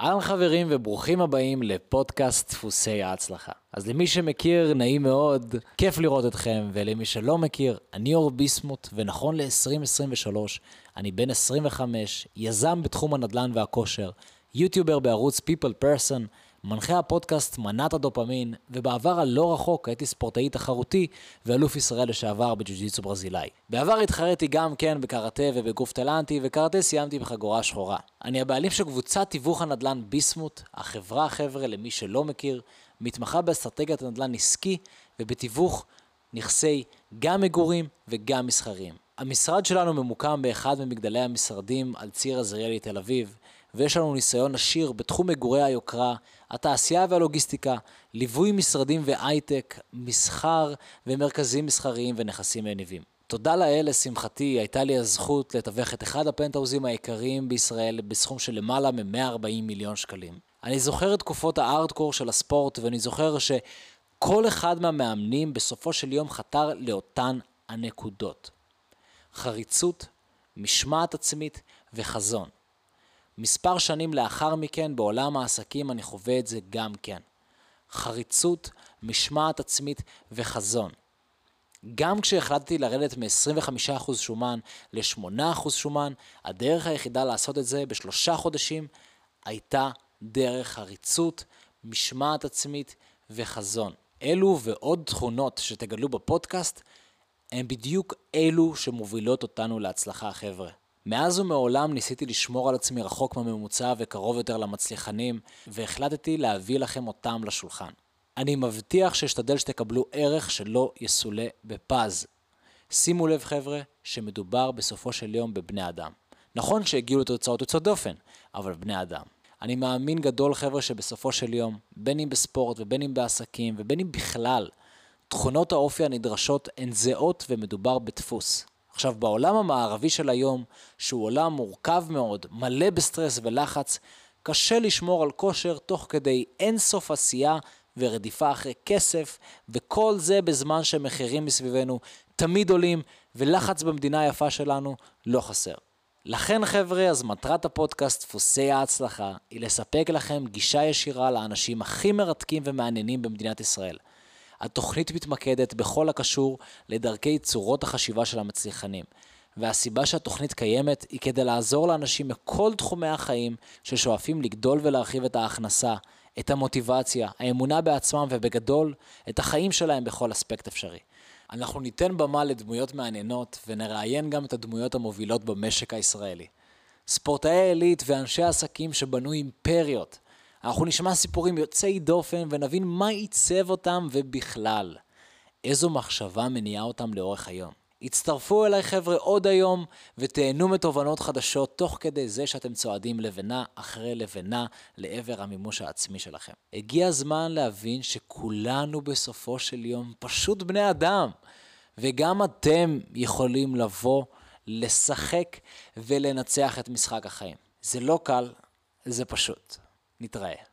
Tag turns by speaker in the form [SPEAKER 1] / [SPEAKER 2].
[SPEAKER 1] אהלן חברים וברוכים הבאים לפודקאסט דפוסי ההצלחה. אז למי שמכיר, נעים מאוד, כיף לראות אתכם, ולמי שלא מכיר, אני אור ביסמוט, ונכון ל-2023, אני בן 25, יזם בתחום הנדל"ן והכושר, יוטיובר בערוץ People Person, מנחה הפודקאסט מנת הדופמין, ובעבר הלא רחוק הייתי ספורטאי תחרותי ואלוף ישראל לשעבר בג'ו-ג'יצו ברזילאי. בעבר התחרתי גם כן בקראטה ובגוף טלנטי, וקראטה סיימתי בחגורה שחורה. אני הבעלים של קבוצת תיווך הנדל"ן ביסמוט, החברה חבר'ה למי שלא מכיר, מתמחה באסטרטגיית נדל"ן עסקי ובתיווך נכסי גם מגורים וגם מסחריים. המשרד שלנו ממוקם באחד ממגדלי המשרדים על ציר עזריאלי תל אביב, ויש לנו ניסיון עשיר בתחום מגורי היוקרה, התעשייה והלוגיסטיקה, ליווי משרדים והייטק, מסחר ומרכזים מסחריים ונכסים מניבים. תודה לאל, לשמחתי, הייתה לי הזכות לתווך את אחד הפנטהאוזים העיקריים בישראל בסכום של למעלה מ-140 מיליון שקלים. אני זוכר את תקופות הארדקור של הספורט, ואני זוכר שכל אחד מהמאמנים בסופו של יום חתר לאותן הנקודות. חריצות, משמעת עצמית וחזון. מספר שנים לאחר מכן בעולם העסקים אני חווה את זה גם כן. חריצות, משמעת עצמית וחזון. גם כשהחלטתי לרדת מ-25% שומן ל-8% שומן, הדרך היחידה לעשות את זה בשלושה חודשים הייתה דרך חריצות, משמעת עצמית וחזון. אלו ועוד תכונות שתגלו בפודקאסט, הם בדיוק אלו שמובילות אותנו להצלחה, חבר'ה. מאז ומעולם ניסיתי לשמור על עצמי רחוק מהממוצע וקרוב יותר למצליחנים, והחלטתי להביא לכם אותם לשולחן. אני מבטיח שאשתדל שתקבלו ערך שלא יסולא בפז. שימו לב חבר'ה, שמדובר בסופו של יום בבני אדם. נכון שהגיעו לתוצאות יוצאות דופן, אבל בני אדם. אני מאמין גדול חבר'ה שבסופו של יום, בין אם בספורט ובין אם בעסקים ובין אם בכלל, תכונות האופי הנדרשות הן זהות ומדובר בדפוס. עכשיו, בעולם המערבי של היום, שהוא עולם מורכב מאוד, מלא בסטרס ולחץ, קשה לשמור על כושר תוך כדי אינסוף עשייה ורדיפה אחרי כסף, וכל זה בזמן שמחירים מסביבנו תמיד עולים, ולחץ במדינה היפה שלנו לא חסר. לכן חבר'ה, אז מטרת הפודקאסט דפוסי ההצלחה היא לספק לכם גישה ישירה לאנשים הכי מרתקים ומעניינים במדינת ישראל. התוכנית מתמקדת בכל הקשור לדרכי צורות החשיבה של המצליחנים. והסיבה שהתוכנית קיימת היא כדי לעזור לאנשים מכל תחומי החיים ששואפים לגדול ולהרחיב את ההכנסה, את המוטיבציה, האמונה בעצמם ובגדול, את החיים שלהם בכל אספקט אפשרי. אנחנו ניתן במה לדמויות מעניינות ונראיין גם את הדמויות המובילות במשק הישראלי. ספורטאי עילית ואנשי עסקים שבנו אימפריות, אנחנו נשמע סיפורים יוצאי דופן ונבין מה עיצב אותם ובכלל. איזו מחשבה מניעה אותם לאורך היום. הצטרפו אליי חבר'ה עוד היום ותהנו מתובנות חדשות תוך כדי זה שאתם צועדים לבנה אחרי לבנה לעבר המימוש העצמי שלכם. הגיע הזמן להבין שכולנו בסופו של יום פשוט בני אדם, וגם אתם יכולים לבוא, לשחק ולנצח את משחק החיים. זה לא קל, זה פשוט. 93.